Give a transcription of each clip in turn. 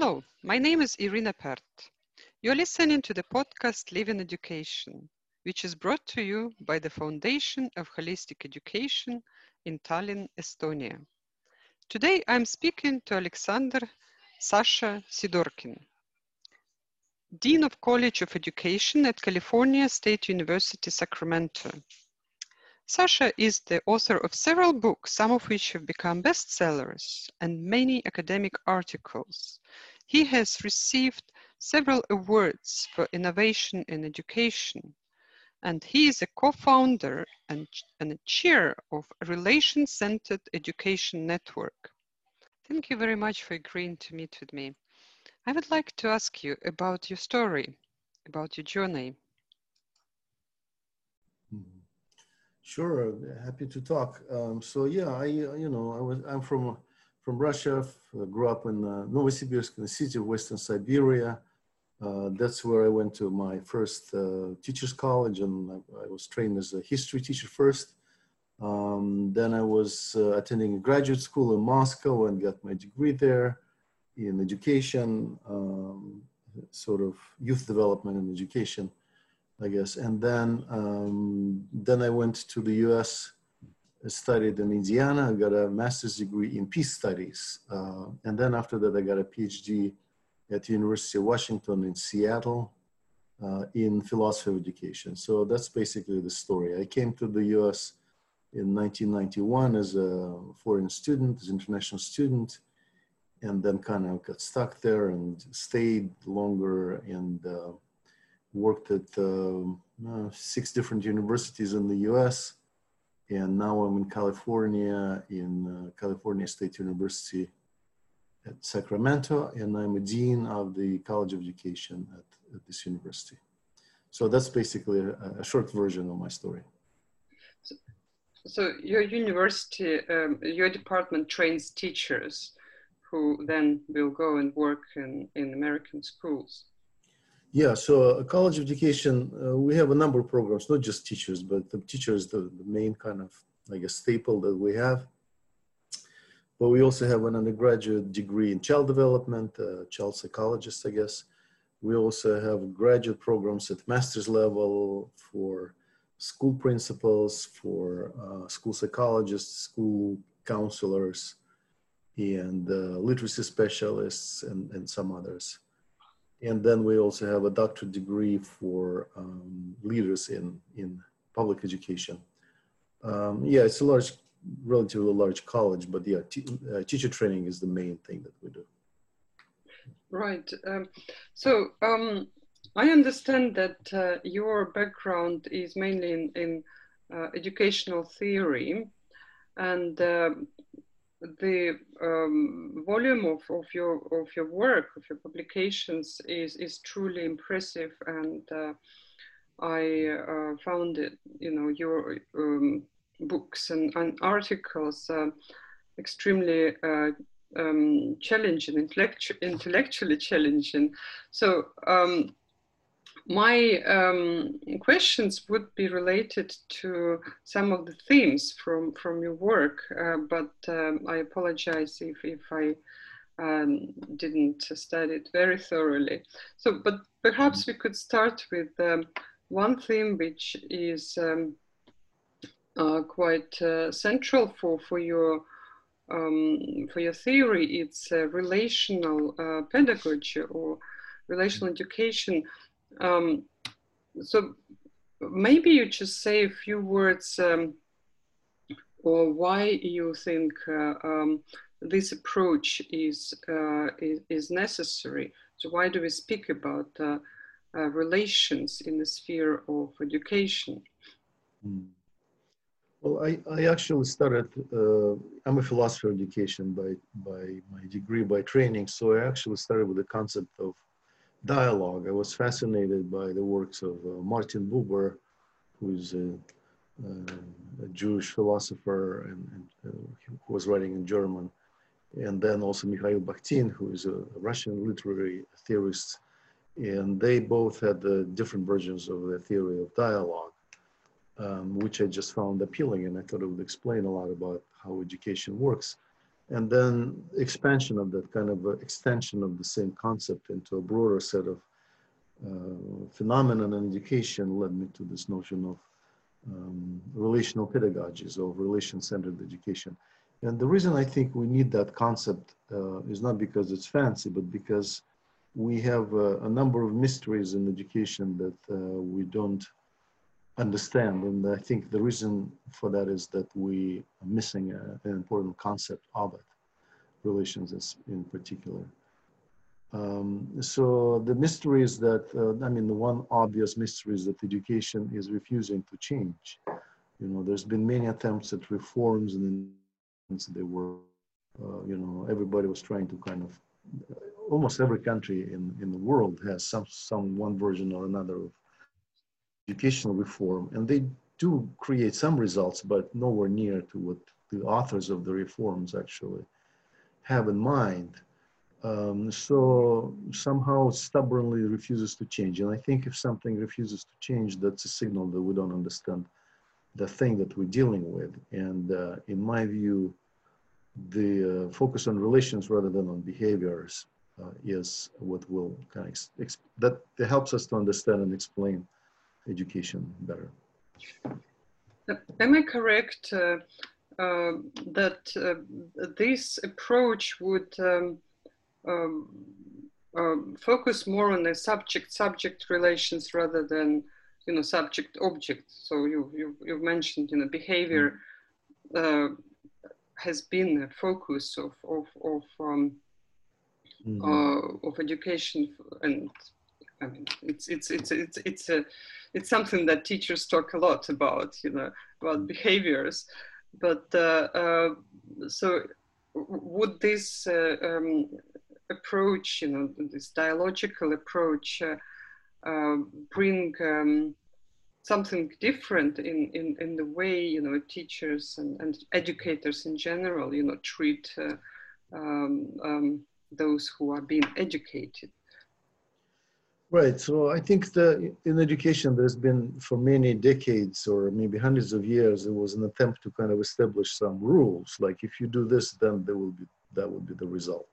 Hello, my name is Irina Pert. You're listening to the podcast Live in Education, which is brought to you by the Foundation of Holistic Education in Tallinn, Estonia. Today I'm speaking to Alexander Sasha Sidorkin, Dean of College of Education at California State University, Sacramento. Sasha is the author of several books, some of which have become bestsellers, and many academic articles. He has received several awards for innovation in education, and he is a co-founder and, and a chair of Relation-Centered Education Network. Thank you very much for agreeing to meet with me. I would like to ask you about your story, about your journey. Sure, happy to talk. Um, so yeah, I you know I was I'm from from Russia. grew up in uh, Novosibirsk, in the city of Western Siberia. Uh, that's where I went to my first uh, teachers college, and I, I, was trained as a history teacher first. Um, then I was uh, attending a graduate school in Moscow and got my degree there in education, um, sort of youth development and education. I guess. And then um, then I went to the U.S. studied in Indiana. I got a master's degree in peace studies, uh, and then after that I got a PhD at the University of Washington in Seattle uh, in philosophy of education. So that's basically the story. I came to the U.S. in 1991 as a foreign student, as an international student, and then kind of got stuck there and stayed longer and. Uh, worked at um, uh, six different universities in the US. And now I'm in California, in uh, California State University at Sacramento, and I'm a dean of the College of Education at, at this university. So that's basically a, a, short version of my story. So, so your university, um, your department trains teachers who then will go and work in, in American schools. Yeah, so a college education, uh, we have a number of programs, not just teachers, but the teachers, the, the main kind of I guess, staple that we have. But we also have an undergraduate degree in child development, uh, child psychologist, I guess. We also have graduate programs at master's level for school principals, for uh, school psychologists, school counselors, and uh, literacy specialists, and, and some others. And then we also have a doctorate degree for um, leaders in, in public education. Um, yeah, it's a large, relatively large college, but yeah, uh, teacher training is the main thing that we do. Right. Um, so um, I understand that uh, your background is mainly in, in uh, educational theory, and uh, the um, volume of, of your of your work of your publications is is truly impressive. And uh, I uh, found it you know your um, books and, and articles uh, extremely uh, um, challenging intellectu intellectually challenging. So um, my um, questions would be related to some of the themes from, from your work, uh, but um, I apologize if, if I um, didn't study it very thoroughly. So, but perhaps we could start with um, one theme which is um, uh, quite uh, central for, for your um, for your theory. It's uh, relational uh, pedagogy or relational education. Um, so maybe you just say a few words um, or why you think uh, um, this approach is, uh, is, is necessary. So why do we speak about uh, uh relations in the sphere of education? Hmm. Well, I, I actually started, uh, I'm a philosopher of education by, by my degree, by training. So I actually started with the concept of dialogue. I was fascinated by the works of uh, Martin Buber, who's a, uh, a Jewish philosopher and, and uh, who was writing in German, and then also Mikhail Bakhtin, who is a Russian literary theorist. And they both had the different versions of the theory of dialogue, um, which I just found appealing, and I thought it would explain a lot about how education works. And then expansion of that kind of extension of the same concept into a broader set of uh, phenomenon and education led me to this notion of um, relational pedagogies or relation-centered education. And the reason I think we need that concept uh, is not because it's fancy, but because we have uh, a number of mysteries in education that uh, we don't understand. And I think the reason for that is that we are missing a, an important concept of it, relations in particular. Um, so the mystery is that, uh, I mean, the one obvious mystery is that education is refusing to change. You know, there's been many attempts at reforms and they were, uh, you know, everybody was trying to kind of, almost every country in, in the world has some, some one version or another of educational reform. And they do create some results, but nowhere near to what the authors of the reforms actually have in mind. Um, so somehow stubbornly refuses to change. And I think if something refuses to change, that's a signal that we don't understand the thing that we're dealing with. And uh, in my view, the uh, focus on relations rather than on behaviors uh, is what will kind of that, that helps us to understand and explain education better. Am I correct uh, uh that uh, this approach would um, um, um, focus more on the subject-subject relations rather than you know subject-object. So you, you you've mentioned you know behavior uh, has been a focus of of of um, mm. uh, of education and I mean it's it's it's it's it's a it's something that teachers talk a lot about you know about behaviors but uh, uh so would this uh, um, approach, you know, this dialogical approach, uh, uh, bring um, something different in, in, in the way, you know, teachers and, and educators in general, you know, treat uh, um, um, those who are being educated. Right. So I think that in education, there's been for many decades or maybe hundreds of years, there was an attempt to kind of establish some rules. Like if you do this, then there will be that will be the result.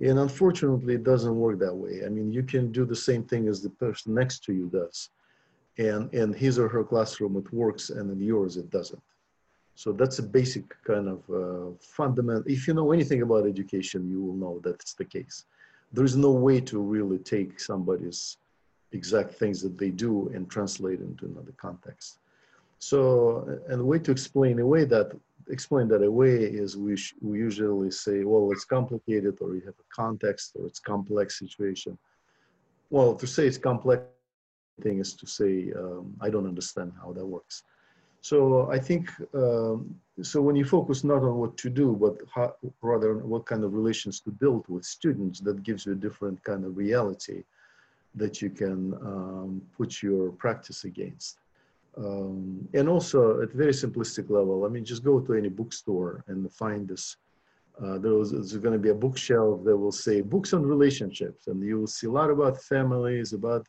And unfortunately, it doesn't work that way. I mean, you can do the same thing as the person next to you does. And in his or her classroom, it works, and in yours, it doesn't. So that's a basic kind of uh, fundamental. If you know anything about education, you will know that's the case. There is no way to really take somebody's exact things that they do and translate into another context. So, and the way to explain away that explain that away is we, we usually say, well, it's complicated or you have a context or it's complex situation. Well, to say it's complex thing is to say, um, I don't understand how that works. So I think, um, so when you focus not on what to do, but how, rather what kind of relations to build with students, that gives you a different kind of reality that you can um, put your practice against. Um, and also at very simplistic level, I mean, just go to any bookstore and find this. Uh, there's going to be a bookshelf that will say books on relationships, and you will see a lot about families, about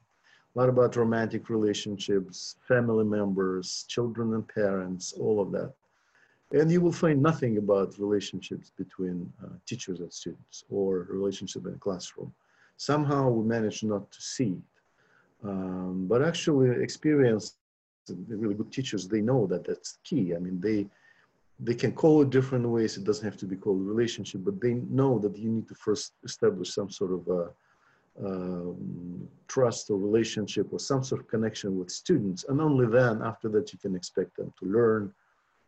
a lot about romantic relationships, family members, children and parents, all of that. And you will find nothing about relationships between uh, teachers and students or relationship in a classroom. Somehow we manage not to see it. Um, but actually experience the really good teachers, they know that that's key. I mean, they they can call it different ways. It doesn't have to be called relationship, but they know that you need to first establish some sort of a, um, trust or relationship or some sort of connection with students. And only then, after that, you can expect them to learn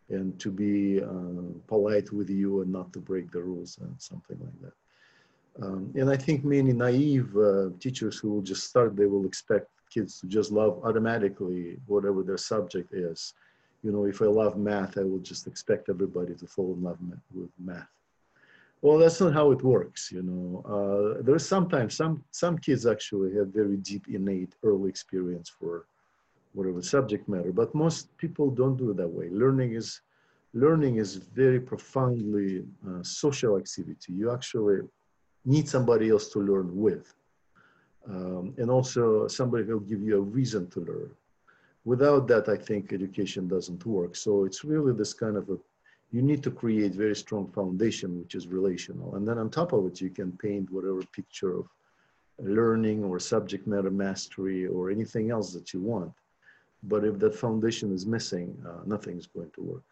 and to be uh, polite with you and not to break the rules and something like that. Um, and I think many naive uh, teachers who will just start, they will expect kids to just love automatically whatever their subject is. You know, if I love math, I will just expect everybody to fall in love with math. Well, that's not how it works, you know. Uh, there's sometimes some some kids actually have very deep, innate early experience for whatever subject matter, but most people don't do it that way. Learning is learning is very profoundly uh, social activity. You actually need somebody else to learn with um, and also somebody who will give you a reason to learn. Without that, I think education doesn't work. So it's really this kind of a you need to create very strong foundation, which is relational. And then on top of it, you can paint whatever picture of learning or subject matter mastery or anything else that you want. But if that foundation is missing, uh, nothing is going to work.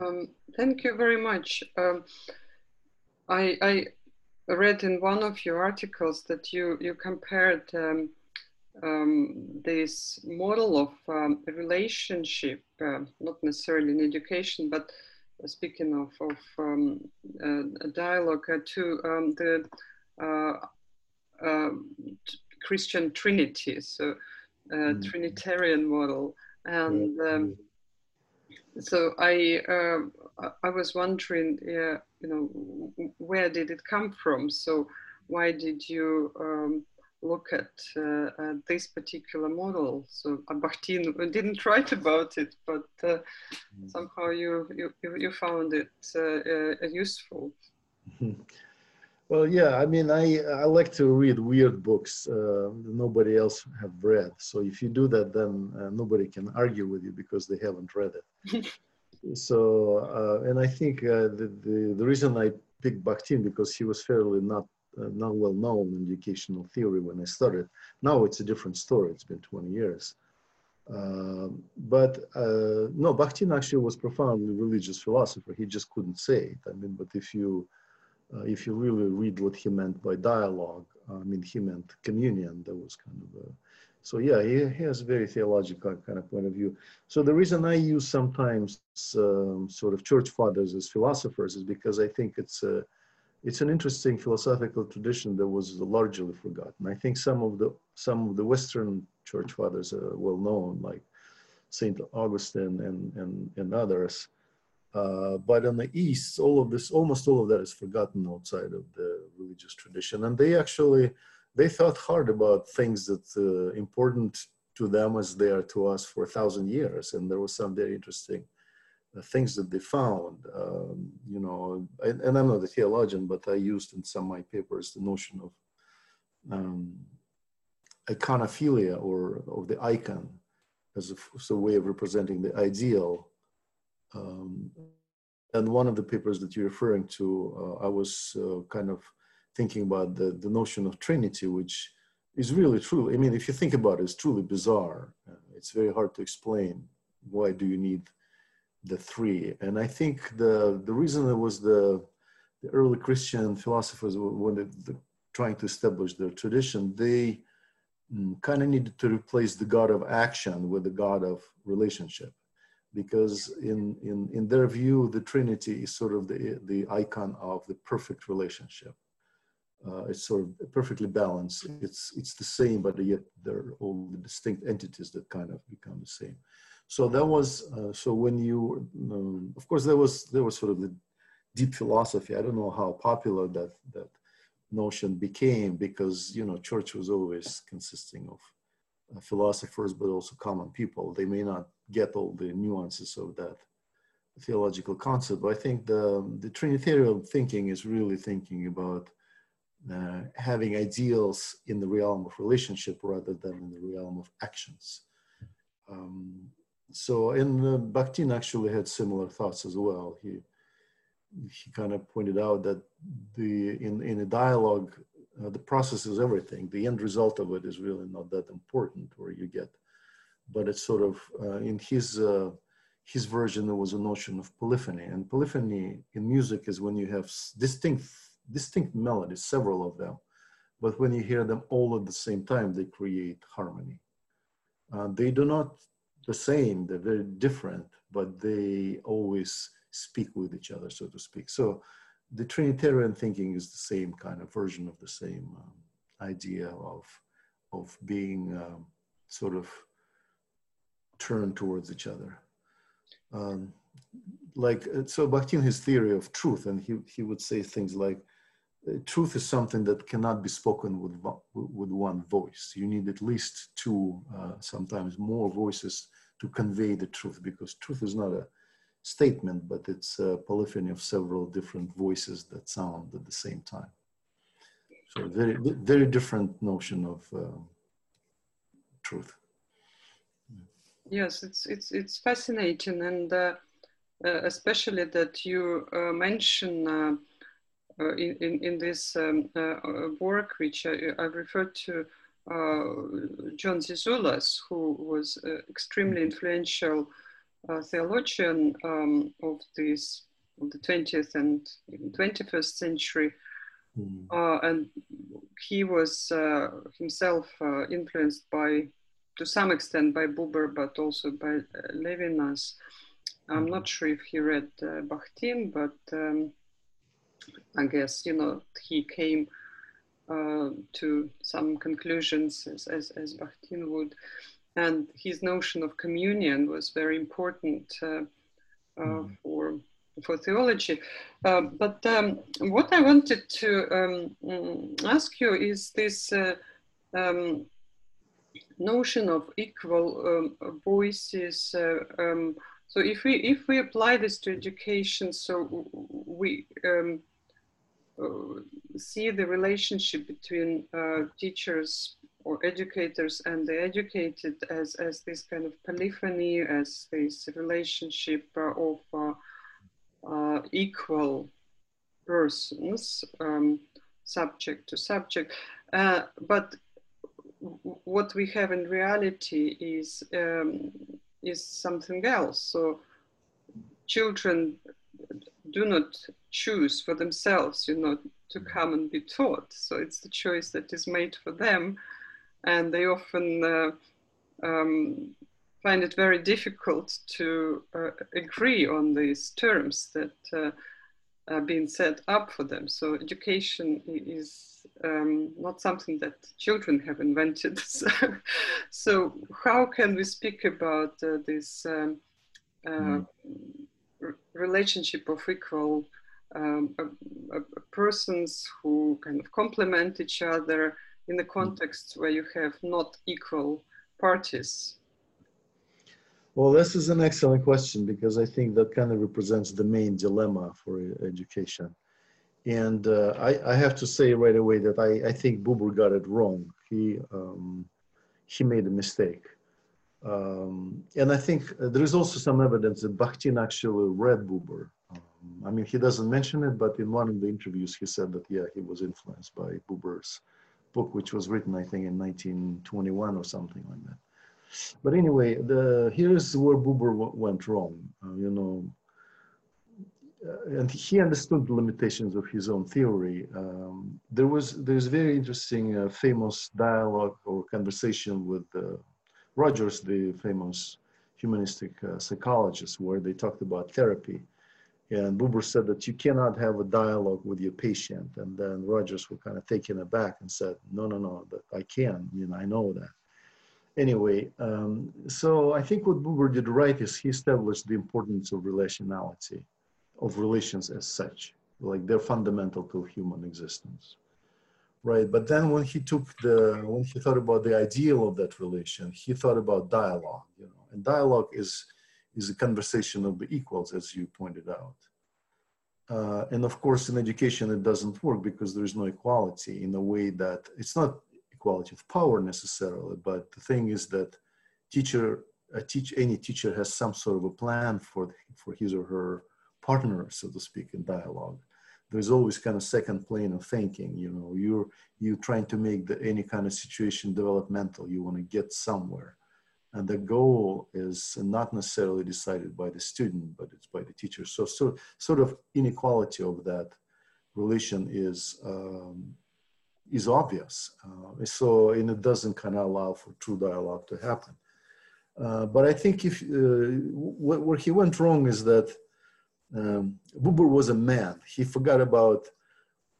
Um, thank you very much. Um, I, I, read in one of your articles that you, you compared um, um this model of um, relationship, uh, not necessarily in education, but speaking of, of um, uh, a dialogue uh, to the uh, Christian Trinity, so mm. Trinitarian model. And um, so I uh, I was wondering, uh, you know, where did it come from? So why did you um, look at, uh, at, this particular model? So Bakhtin didn't write about it, but uh, mm. somehow you, you you found it uh, uh, useful. Well, yeah, I mean, I, I like to read weird books uh, nobody else have read. So if you do that, then uh, nobody can argue with you because they haven't read it. so, uh, and I think uh, the, the, the, reason I picked Bakhtin because he was fairly not, uh, not well known in educational theory when I started. Now it's a different story. It's been 20 years. Um, but uh, no, Bakhtin actually was profoundly religious philosopher. He just couldn't say it. I mean, but if you uh, if you really read what he meant by dialogue, I mean, he meant communion. That was kind of a, so yeah, he, he has a very theological kind of point of view. So the reason I use sometimes um, sort of church fathers as philosophers is because I think it's a, it's an interesting philosophical tradition that was largely forgotten. I think some of the some of the Western church fathers are well known, like Saint Augustine and and and others. Uh, but in the East, all of this, almost all of that is forgotten outside of the religious tradition. And they actually, they thought hard about things that uh, important to them as they are to us for a thousand years. And there was some very interesting things that they found. Um, you know, and, and, I'm not a theologian, but I used in some of my papers the notion of um, iconophilia or of the icon as a, as a way of representing the ideal um, and one of the papers that you're referring to, uh, I was uh, kind of thinking about the, the notion of Trinity, which is really true. I mean, if you think about it, it's truly bizarre. Uh, it's very hard to explain why do you need the three. And I think the, the reason it was the, the early Christian philosophers, when they, trying to establish their tradition, they mm, kind of needed to replace the God of action with the God of relationship because in, in, in their view, the Trinity is sort of the, the icon of the perfect relationship. Uh, it's sort of perfectly balanced. It's, it's the same, but yet they're all the distinct entities that kind of become the same. So that was, uh, so when you, um, of course, there was, there was sort of the deep philosophy. I don't know how popular that, that notion became because, you know, church was always consisting of uh, philosophers, but also common people. They may not get all the nuances of that theological concept, but I think the, the Trinitarian thinking is really thinking about uh, having ideals in the realm of relationship rather than in the realm of actions. Um, so, and uh, Bakhtin actually had similar thoughts as well. He he kind of pointed out that the in in a dialogue uh, the process is everything. The end result of it is really not that important where you get, but it's sort of uh, in his uh, his version there was a notion of polyphony, and polyphony in music is when you have distinct distinct melodies, several of them, but when you hear them all at the same time, they create harmony. Uh, they do not the same; they're very different, but they always speak with each other, so to speak. So the Trinitarian thinking is the same kind of version of the same um, idea of, of being um, sort of turned towards each other. Um, like, uh, so Bakhtin, his theory of truth, and he, he would say things like, uh, truth is something that cannot be spoken with, with one voice. You need at least two, uh, sometimes more voices to convey the truth because truth is not a statement, but it's a polyphony of several different voices that sound at the same time. So very, very different notion of uh, truth. Yes, it's it's it's fascinating, and uh, uh, especially that you uh, mention uh, uh, in, in, in this um, uh, work, which I, I referred to John Zizioulas, who was extremely mm-hmm. influential theologian um, of this of the 20th and 21st century. Mm. and he was himself influenced by to some extent by Buber, but also by uh, Levinas. I'm not sure if he read uh, Bakhtin, but um, I guess you know he came uh, to some conclusions as, as, as Bakhtin would, and his notion of communion was very important uh, mm. for for theology. Uh, but um, what I wanted to um, mm, ask you is this uh, um, notion of equal um, voices. Uh, um, so if we if we apply this to education, so we um, uh, see the relationship between uh, teachers or educators and the educated as as this kind of polyphony, as this relationship uh, of uh, uh, equal persons, um, subject to subject. but what we have in reality is um, is something else. So children do not choose for themselves, you know, to come and be taught. So it's the choice that is made for them, and they often uh, um, find it very difficult to uh, agree on these terms that uh, are being set up for them. So education is um, not something that children have invented. So, so how can we speak about uh, this um, uh, mm. Relationship of equal um, persons who kind of complement each other in the context where you have not equal parties? Well, this is an excellent question because I think that kind of represents the main dilemma for education. And uh, I, I, have to say right away that I, I think Buber got it wrong. He, um, he made a mistake. Um, and I think uh, there is also some evidence that Bakhtin actually read Buber. Um, I mean, he doesn't mention it, but in one of the interviews, he said that, yeah, he was influenced by Buber's book, which was written, I think, in 1921 or something like that. But anyway, the, here's where Buber went wrong. Uh, you know, uh, and he understood the limitations of his own theory. Um, there was there's a very interesting uh, famous dialogue or conversation with uh, Rogers, the famous humanistic uh, psychologist, where they talked about therapy. And Buber said that you cannot have a dialogue with your patient. And then Rogers was kind of taken aback and said, no, no, no, that I can, you know, I know that. Anyway, um, so I think what Buber did right is he established the importance of relationality of relations as such, like they're fundamental to human existence. Right, but then when he took the, when he thought about the ideal of that relation, he thought about dialogue, you know, and dialogue is, is a conversation of the equals, as you pointed out. Uh, and of course, in education, it doesn't work because there's no equality in a way that it's not equality of power necessarily, but the thing is that teacher, a teach, any teacher has some sort of a plan for, for his or her partner, so to speak, in dialogue. There's always kind of second plane of thinking. You know, you're you're trying to make the, any kind of situation developmental. You want to get somewhere, and the goal is not necessarily decided by the student, but it's by the teacher. So, so sort of inequality of that relation is um, is obvious. Uh, so, and it doesn't kind of allow for true dialogue to happen. Uh, but I think if uh, where he went wrong is that um, Buber was a man. He forgot about,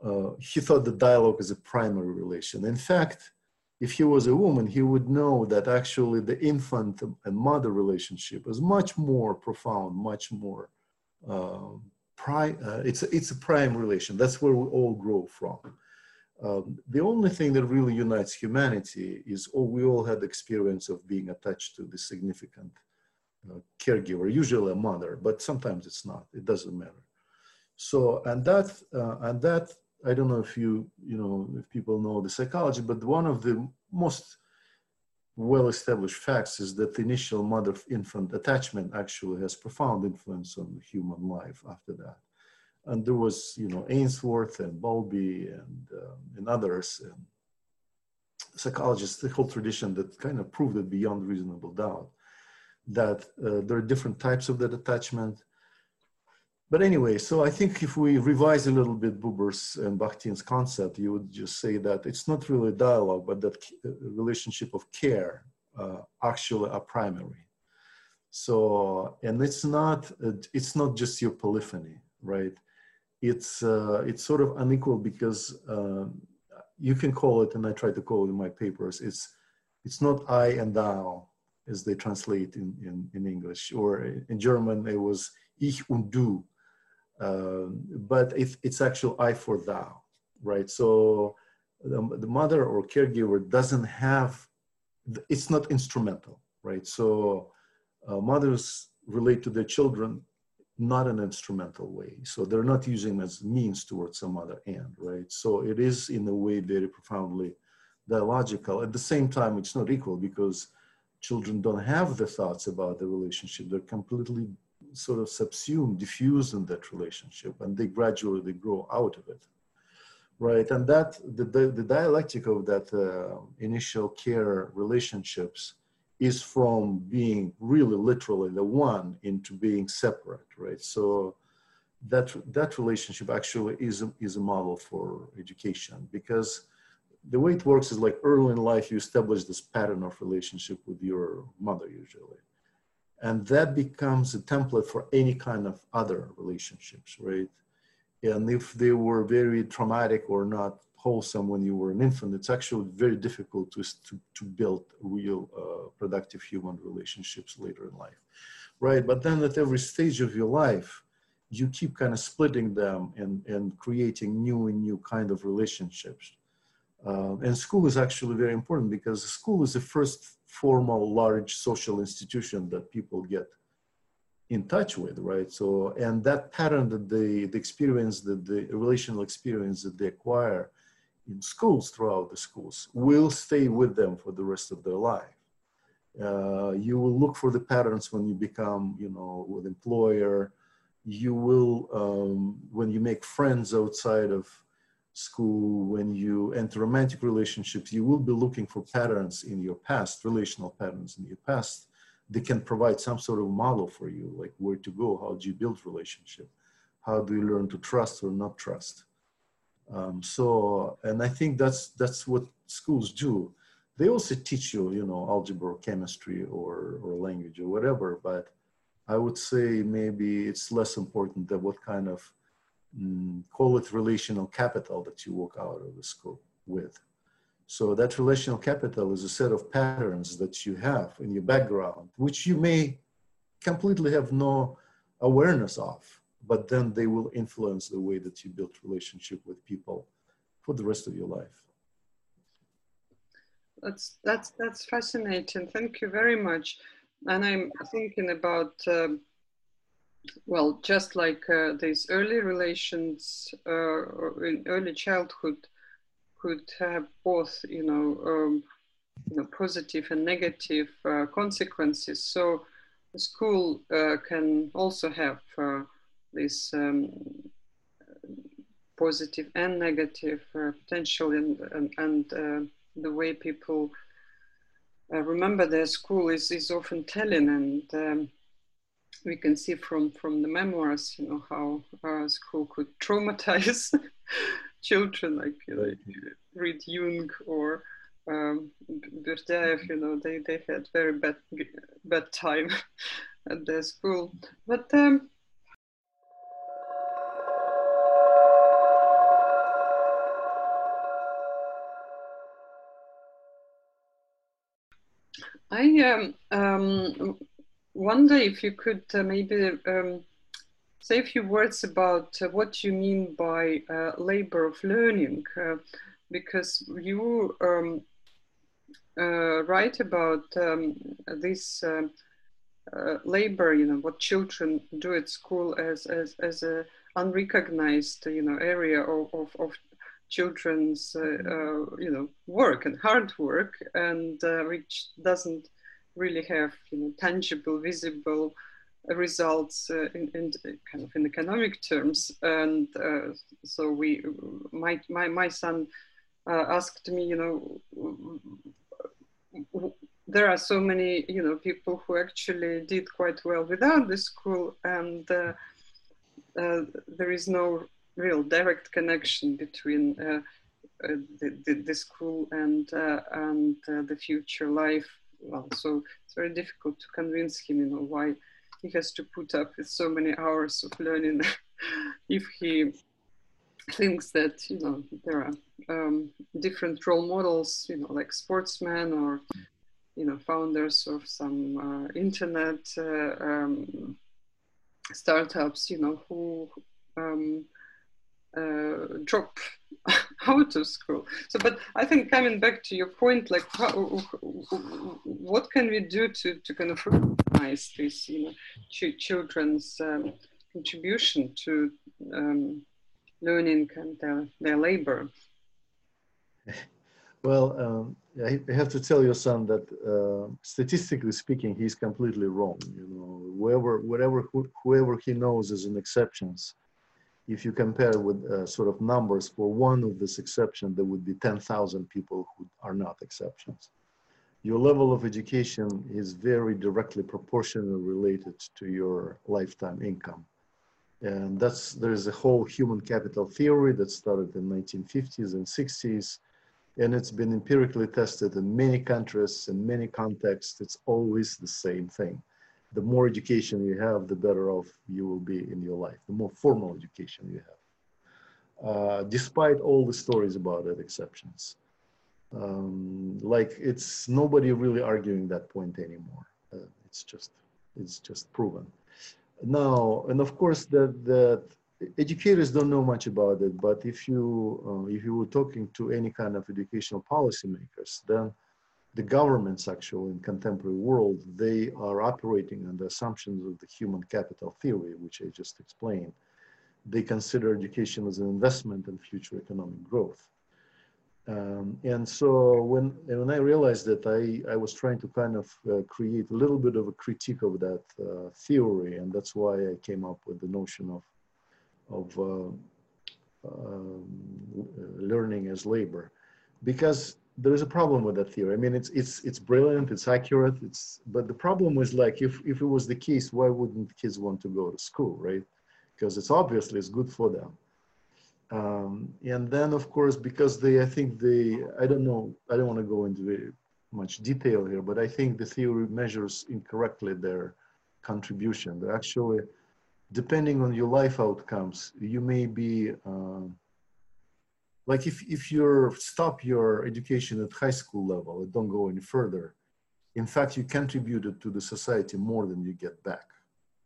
uh, he thought the dialogue is a primary relation. In fact, if he was a woman, he would know that actually the infant and mother relationship is much more profound, much more uh, pri- uh, it's, a, it's a prime relation. That's where we all grow from. Um, the only thing that really unites humanity is oh, we all had the experience of being attached to the significant uh, caregiver, usually a mother, but sometimes it's not. It doesn't matter. So, and that, uh, and that, I don't know if you, you know, if people know the psychology, but one of the most well-established facts is that the initial mother-infant attachment actually has profound influence on human life after that. And there was, you know, Ainsworth and Bowlby and, um, and others, and psychologists, the whole tradition that kind of proved it beyond reasonable doubt that uh, there are different types of that attachment. But anyway, so I think if we revise a little bit Buber's and Bakhtin's concept, you would just say that it's not really a dialogue, but that uh, relationship of care uh, actually are primary. So, and it's not uh, it's not just your polyphony, right? It's uh, it's sort of unequal because um, you can call it, and I try to call it in my papers. It's it's not I and thou, as they translate in, in, in English, or in German it was ich und du, uh, but it, it's actual I for thou, right? So the, the, mother or caregiver doesn't have, it's not instrumental, right? So uh, mothers relate to their children not an instrumental way. So they're not using as means towards some other end, right? So it is in a way very profoundly dialogical. At the same time, it's not equal because children don't have the thoughts about the relationship. They're completely sort of subsumed, diffused in that relationship, and they gradually they grow out of it, right? And that the the, the dialectic of that uh, initial care relationships is from being really literally the one into being separate, right? So that that relationship actually is a, is a model for education because the way it works is like early in life you establish this pattern of relationship with your mother usually. And that becomes a template for any kind of other relationships right? And if they were very traumatic or not wholesome when you were an infant it's actually very difficult to, to, to build real uh, productive human relationships later in life right? But then at every stage of your life you keep kind of splitting them and, and creating new and new kind of relationships uh, and school is actually very important because school is the first formal large social institution that people get in touch with, right? So, and that pattern that they, the experience, that the relational experience that they acquire in schools throughout the schools will stay with them for the rest of their life. Uh, you will look for the patterns when you become, you know, with employer. You will, um, when you make friends outside of school, when you enter romantic relationships, you will be looking for patterns in your past, relational patterns in your past. They can provide some sort of model for you, like where to go, how do you build relationship, how do you learn to trust or not trust. Um, so, and I think that's that's what schools do. They also teach you, you know, algebra, or chemistry, or or language, or whatever. But I would say maybe it's less important than what kind of mm, call it relational capital that you walk out of the school with. So that relational capital is a set of patterns that you have in your background, which you may completely have no awareness of, but then they will influence the way that you build relationship with people for the rest of your life. That's that's that's fascinating. Thank you very much. And I'm thinking about um, well, just like uh, these early relations uh, in early childhood could have both, you know, um, you know positive and negative uh, consequences. So the school uh, can also have uh, this um, positive and negative uh, potential, and and, the way people remember their school is is often telling and. Um, we can see from from the memoirs, you know, how uh, school could traumatize children, like you know, read Jung or um, Berdyaev, you know, they, they had very bad bad time at their school. But um, I um, um, wonder if you could uh, maybe um, say a few words about uh, what you mean by uh, labor of learning, uh, because you um, uh, write about um, this uh, labor, you know, what children do at school as, as, as a unrecognized, you know, area of, of, of children's, you know, work and hard work, and which doesn't really have, you know, tangible, visible results uh, in, in, kind of in economic terms. And uh, so we, my, my, my son uh, asked me, you know, there are so many, you know, people who actually did quite well without the school and uh, uh, there is no real direct connection between uh, the, the, the, school and, and the future life. Well, so it's very difficult to convince him, you know, why he has to put up with so many hours of learning if he thinks that you know there are um, different role models you know like sportsmen or you know founders of some uh, internet uh, um, startups you know who um, uh, drop out of school. So, but I think coming back to your point, like, how, what can we do to, to kind of recognize this, you know, ch- children's um, contribution to um, learning and their, their labor? Well, um, I have to tell your son that uh, statistically speaking, he's completely wrong. You know, whoever, whatever, whoever he knows as an exceptions, if you compare with uh, sort of numbers for one of this exception, there would be 10,000 people who are not exceptions. Your level of education is very directly proportional related to your lifetime income. And that's, there's a whole human capital theory that started in 1950s and 60s. And it's been empirically tested in many countries, in many contexts. It's always the same thing the more education you have, the better off you will be in your life, the more formal education you have. Uh, despite all the stories about it, exceptions. Um, like it's nobody really arguing that point anymore. Uh, it's just, it's just proven. Now, and of course that, that educators don't know much about it, but if you, uh, if you were talking to any kind of educational policymakers, then the governments actually in contemporary world, they are operating on the assumptions of the human capital theory, which I just explained. They consider education as an investment in future economic growth. Um, and so when, when I realized that I, I was trying to kind of uh, create a little bit of a critique of that uh, theory, and that's why I came up with the notion of, of uh, um, learning as labor. Because there is a problem with that theory. I mean, it's it's it's brilliant, it's accurate, it's but the problem is like if if it was the case, why wouldn't kids want to go to school, right? Because it's obviously it's good for them. Um, and then of course because they I think they I don't know I don't want to go into much detail here, but I think the theory measures incorrectly their contribution. They're actually depending on your life outcomes, you may be um, like if, if you stop your education at high school level and don't go any further, in fact, you contributed to the society more than you get back.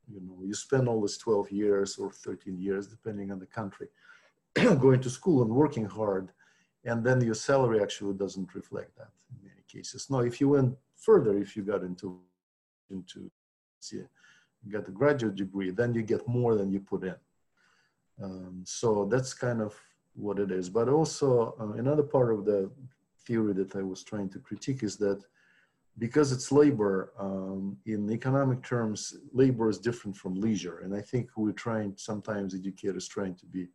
You know, you spend all these 12 years or 13 years, depending on the country, going to school and working hard, and then your salary actually doesn't reflect that in many cases. Now, if you went further, if you got into, into see, got a graduate degree, then you get more than you put in. Um, so that's kind of what it is. But also uh, another part of the theory that I was trying to critique is that because it's labor, um, in economic terms, labor is different from leisure. And I think we're trying, sometimes educators trying to be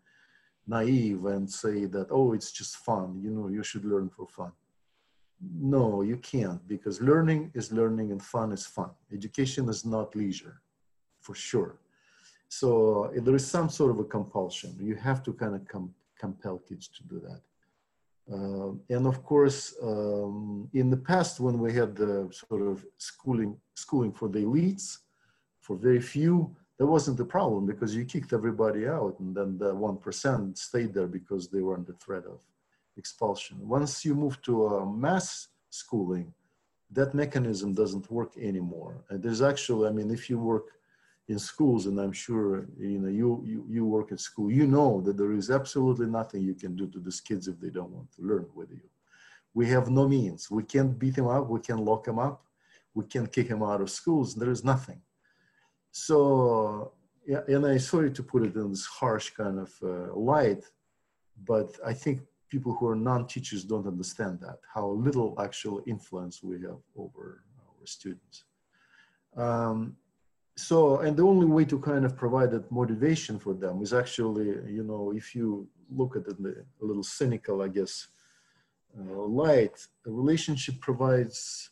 naive and say that, oh, it's just fun, you know, you should learn for fun. No, you can't because learning is learning and fun is fun. Education is not leisure, for sure. So there is some sort of a compulsion. You have to kind of come compel kids to do that. Uh, and of course, um, in the past, when we had the sort of schooling, schooling for the elites, for very few, that wasn't the problem because you kicked everybody out and then the 1% stayed there because they were under threat of expulsion. Once you move to a mass schooling, that mechanism doesn't work anymore. And there's actually, I mean, if you work in schools, and I'm sure you know you, you you work at school, you know that there is absolutely nothing you can do to these kids if they don't want to learn with you. We have no means. We can't beat them up. We can't lock them up. We can't kick them out of schools. There is nothing. So, yeah, and I sorry to put it in this harsh kind of uh, light, but I think people who are non-teachers don't understand that, how little actual influence we have over our students. Um, so, and the only way to kind of provide that motivation for them is actually, you know, if you look at it a little cynical, I guess, uh, light, a relationship provides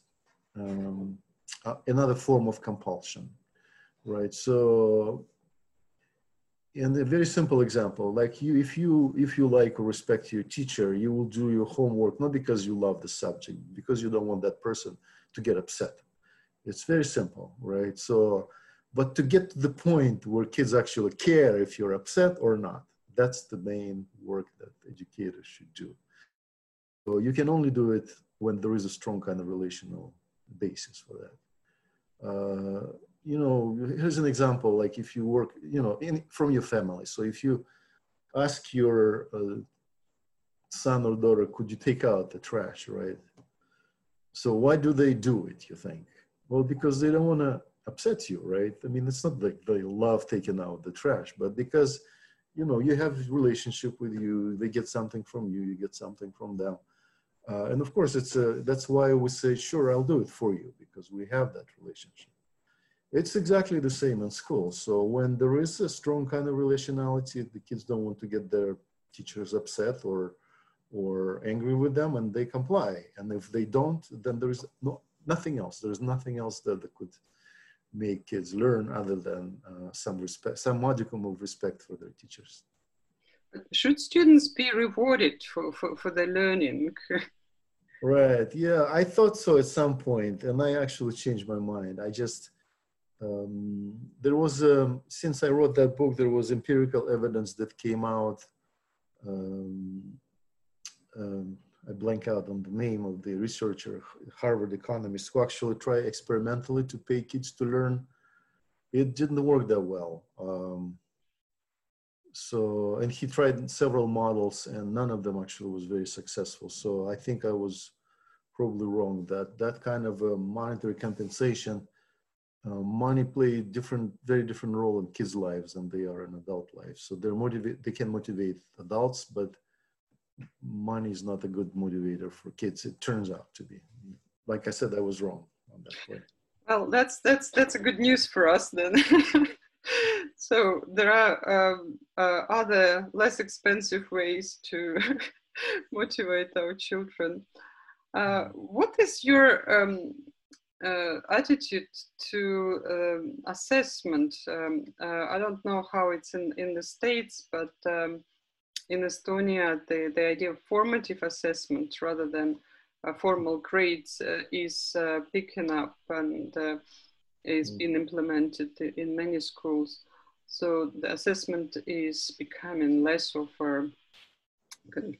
um, uh, another form of compulsion, right? So, and a very simple example, like you, if you if you like or respect your teacher, you will do your homework not because you love the subject, because you don't want that person to get upset. It's very simple, right? So, but to get to the point where kids actually care if you're upset or not, that's the main work that educators should do. So you can only do it when there is a strong kind of relational basis for that. Uh, you know, here's an example, like if you work, you know, in, from your family. So if you ask your uh, son or daughter, could you take out the trash, right? So why do they do it, you think? Well, because they don't want to upset you, right? I mean, it's not like they love taking out the trash, but because, you know, you have relationship with you, they get something from you, you get something from them. Uh, and of course, it's a, that's why we say, sure, I'll do it for you, because we have that relationship. It's exactly the same in school. So when there is a strong kind of relationality, the kids don't want to get their teachers upset or or angry with them, and they comply. And if they don't, then there is no nothing else. There's nothing else that could make kids learn other than uh, some respect, some modicum of respect for their teachers. Should students be rewarded for, for, for their learning? right. Yeah, I thought so at some point, and I actually changed my mind. I just um, there was um, since I wrote that book, there was empirical evidence that came out. Um, um, I blank out on the name of the researcher, Harvard economist, who actually tried experimentally to pay kids to learn. It didn't work that well. Um, so, and he tried several models, and none of them actually was very successful. So, I think I was probably wrong that that kind of monetary compensation uh, money play different, very different role in kids' lives than they are in adult lives. So they're motivate, they can motivate adults, but money is not a good motivator for kids. It turns out to be. Like I said, I was wrong on that point. Well, that's that's that's a good news for us then. so there are um, uh, other less expensive ways to motivate our children. Uh, what is your um, uh, attitude to um, assessment. Um, uh, I don't know how it's in, in the States, but um, in Estonia, the, the idea of formative assessment rather than uh, formal grades uh, is uh, picking up and uh, is mm. being implemented in many schools. So the assessment is becoming less of a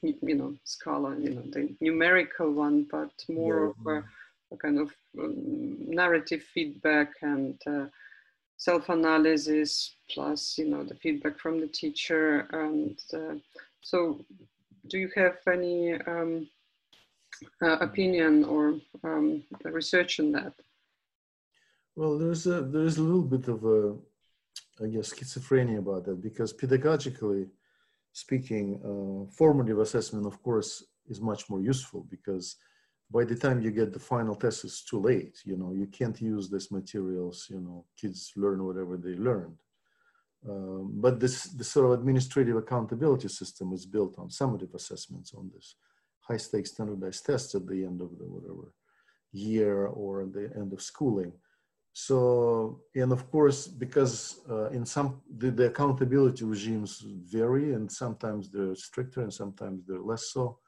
you know, scholar, you know, the numerical one, but more yeah. of a a kind of um, narrative feedback and uh, self-analysis plus you know the feedback from the teacher and uh, so do you have any um, uh, opinion or um, research on that? Well there's a there's a little bit of a i guess schizophrenia about that because pedagogically speaking uh, formative assessment of course is much more useful because by the time you get the final test, it's too late. You know, you can't use these materials. You know, kids learn whatever they learned. Um, but this, this sort of administrative accountability system is built on summative assessments on this high stakes standardized tests at the end of the whatever year or the end of schooling. So, and of course, because uh, in some, the, the accountability regimes vary and sometimes they're stricter and sometimes they're less so.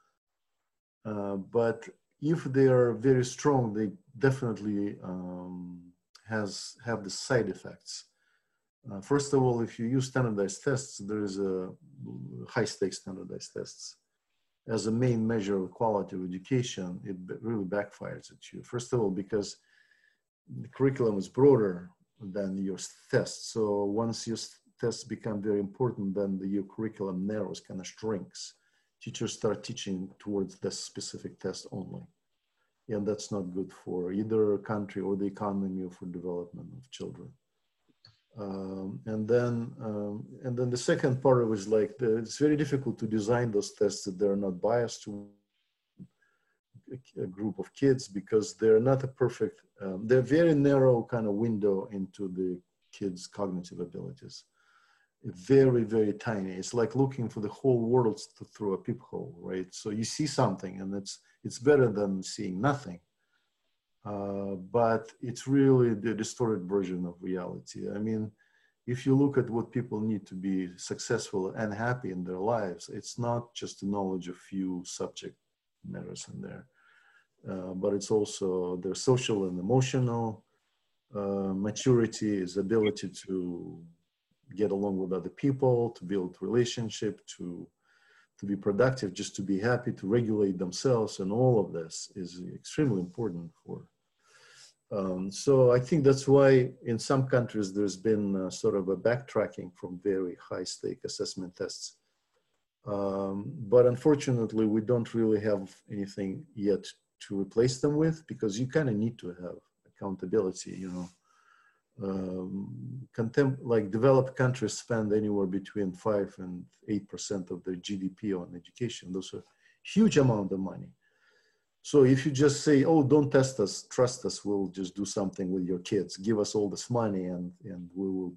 Uh, but if they are very strong, they definitely um, has have the side effects. Uh, first of all, if you use standardized tests, there is a high stakes standardized tests as a main measure of quality of education. It really backfires at you. First of all, because the curriculum is broader than your tests. So once your tests become very important, then the, your curriculum narrows, kind of shrinks teachers start teaching towards this specific test only. And that's not good for either country or the economy or for development of children. Um, and then um, and then the second part was like the, it's very difficult to design those tests that they're not biased to a group of kids because they're not a perfect um, they're very narrow kind of window into the kids cognitive abilities. Very very tiny. It's like looking for the whole world through a peephole right? So you see something and it's it's better than seeing nothing. Uh, but it's really the distorted version of reality. I mean if you look at what people need to be successful and happy in their lives it's not just the knowledge of few subject matters in there uh, but it's also their social and emotional uh, maturity, is ability to get along with other people, to build relationship, to to be productive, just to be happy, to regulate themselves, and all of this is extremely important for. Um, so I think that's why in some countries there's been sort of a backtracking from very high stake assessment tests. Um, but unfortunately, we don't really have anything yet to replace them with because you kind of need to have accountability you know um, like developed countries spend anywhere between 5 and 8 percent of their gdp on education. Those are huge amount of money. So if you just say oh don't test us trust us we'll just do something with your kids. Give us all this money and and we will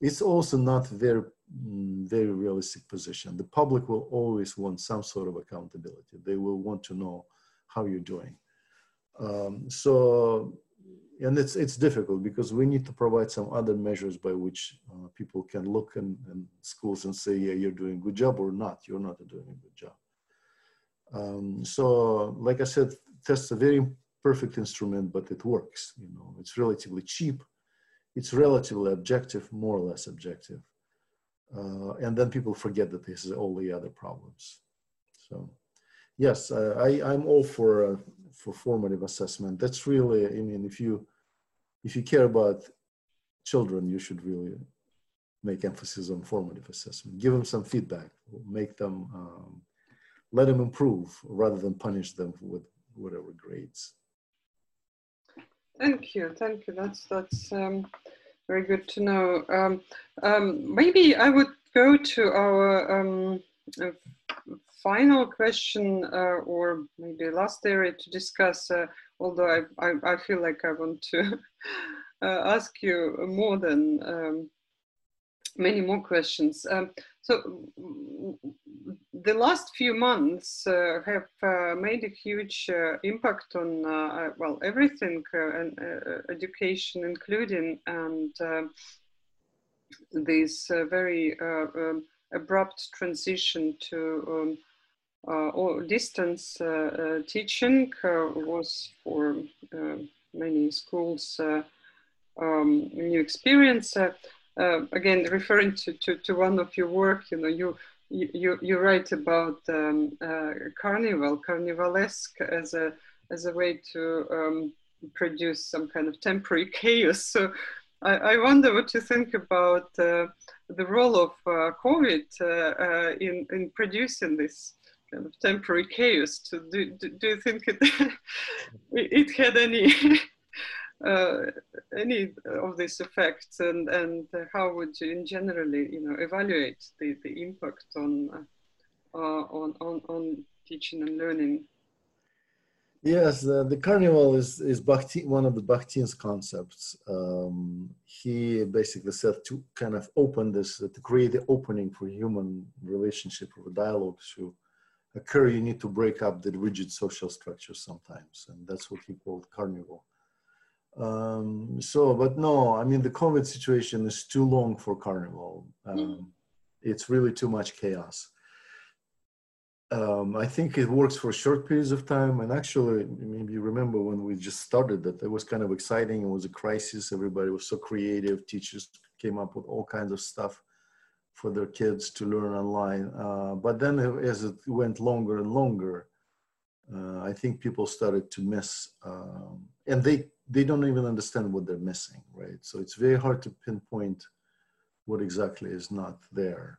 it's also not very mm, very realistic position. The public will always want some sort of accountability. They will want to know how you're doing. Um, so, and it's it's difficult because we need to provide some other measures by which uh, people can look in, schools and say, yeah, you're doing a good job or not. You're not doing a good job. Um, so, like I said, tests a very perfect instrument, but it works. You know, it's relatively cheap. It's relatively objective, more or less objective. Uh, and then people forget that this is all the other problems. So yes, I, I'm all for uh, for formative assessment. That's really, I mean, if you if you care about children, you should really make emphasis on formative assessment. Give them some feedback, make them um, let them improve rather than punish them with whatever grades. Thank you, thank you. That's that's um, very good to know. Um, um maybe I would go to our um, final question uh, or maybe last area to discuss, uh, although I, I, I, feel like I want to uh, ask you more than um, many more questions. Um, so the last few months uh, have uh, made a huge uh, impact on, well, everything and education including and this very um, abrupt transition to um, uh, or distance uh, uh, teaching was for many schools um, new experience. again, referring to, to, to, one of your work, you know, you you, you write about um, carnival, carnivalesque as a as a way to um, produce some kind of temporary chaos. So I, I wonder what you think about uh, the role of uh, COVID uh, in in producing this kind of temporary chaos. To, do, do, do you think it, it had any uh, any of these effects, and and how would you, in generally, you know, evaluate the, the impact on uh, on on on teaching and learning? Yes, the, the carnival is is one of the Bakhtin's concepts. Um, he basically said to kind of open this, to create the opening for human relationship or dialogue to occur, you need to break up the rigid social structure sometimes. And that's what he called carnival. Um, so, but no, I mean, the COVID situation is too long for carnival. Um, mm. It's really too much chaos. Um, I think it works for short periods of time. And actually, maybe you remember when we just started that, it was kind of exciting. It was a crisis. Everybody was so creative. Teachers came up with all kinds of stuff for their kids to learn online. Uh, but then as it went longer and longer, uh, I think people started to miss, um, and they, they don't even understand what they're missing, right? So it's very hard to pinpoint what exactly is not there.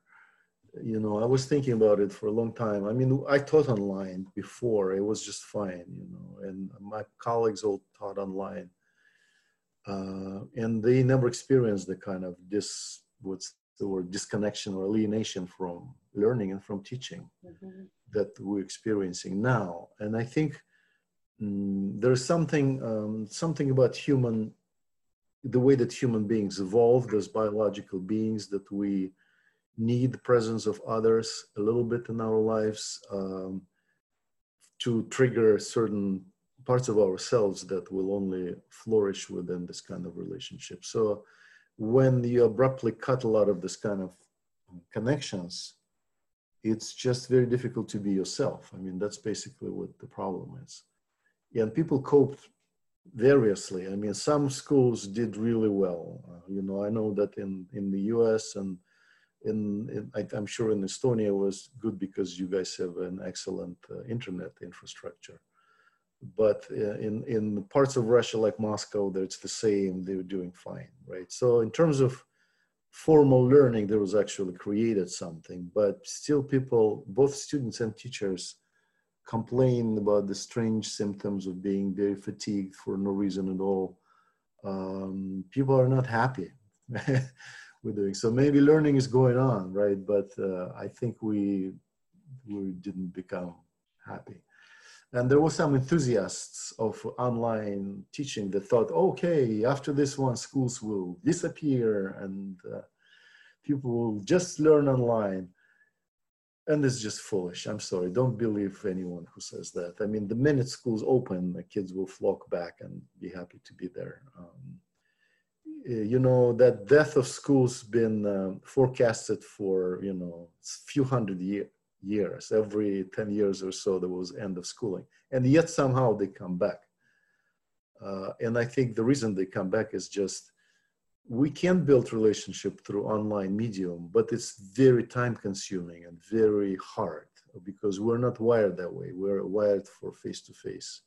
You know, I was thinking about it for a long time. I mean, I taught online before, it was just fine, you know, and my colleagues all taught online. uh, and they never experienced the kind of this what's word disconnection or alienation from learning and from teaching mm-hmm. that we're experiencing now. And I think mm, there's something um, something about human the way that human beings evolved as biological beings that we need the presence of others a little bit in our lives um, to trigger certain parts of ourselves that will only flourish within this kind of relationship. So when you abruptly cut a lot of this kind of connections, it's just very difficult to be yourself. I mean, that's basically what the problem is. And people cope variously. I mean, some schools did really well. Uh, you know, I know that in, in the US and in, in I, am sure in Estonia was good because you guys have an excellent uh, internet infrastructure. But in, in parts of Russia like Moscow, there it's the same, they're doing fine, right? So in terms of formal learning, there was actually created something, but still people, both students and teachers complain about the strange symptoms of being very fatigued for no reason at all. Um, people are not happy with doing so. Maybe learning is going on, right? But uh, I think we we didn't become happy. And there were some enthusiasts of online teaching that thought, okay, after this one, schools will disappear and uh, people will just learn online and it's just foolish. I'm sorry. Don't believe anyone who says that. I mean, the minute schools open, the kids will flock back and be happy to be there. Um, eh, you know that death of schools been uh, forecasted for you know a few hundred year, years. Every ten years or so, there was end of schooling, and yet somehow they come back. Uh, and I think the reason they come back is just we can build relationship through online medium, but it's very time consuming and very hard because we're not wired that way. We're wired for face-to-face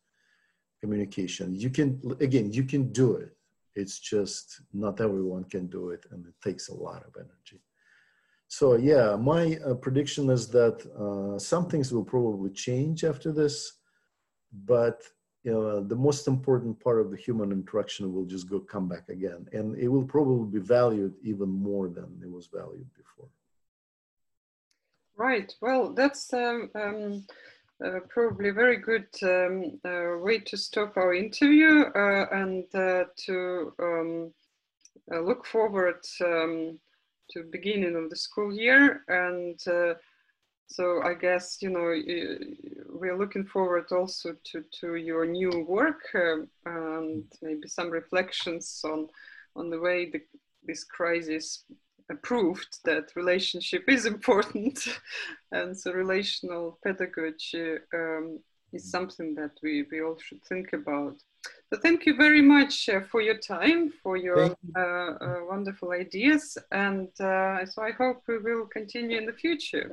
communication. You can, again, you can do it. It's just not everyone can do it and it takes a lot of energy. So yeah, my uh, prediction is that uh, some things will probably change after this, but you know, the most important part of the human interaction will just go come back again. And it will probably be valued even more than it was valued before. Right. Well, that's um, um, uh, probably a very good um, uh, way to stop our interview uh, and uh, to um, uh, look forward um, to beginning of the school year. And uh, so I guess you know we're looking forward also to to your new work uh, and maybe some reflections on on the way the, this crisis proved that relationship is important, and so relational pedagogy um, is something that we we all should think about. So thank you very much uh, for your time, for your you. uh, uh wonderful ideas, and uh, so I hope we will continue in the future.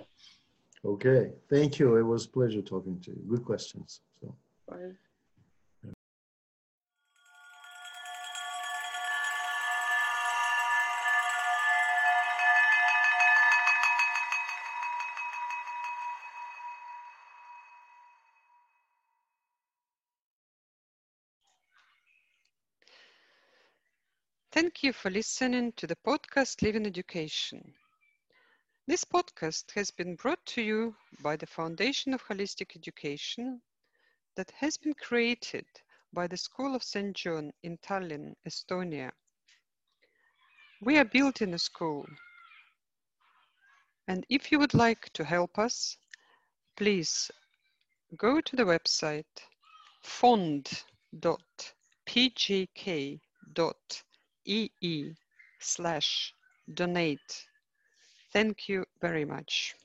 Okay, thank you. It was a pleasure talking to you. Good questions. So. Bye. Thank you for listening to the podcast Living Education. This podcast has been brought to you by the Foundation of Holistic Education that has been created by the School of St. John in Tallinn, Estonia. We are building a school. And if you would like to help us, please go to the website fond.pjk.ee slash donate Thank you very much.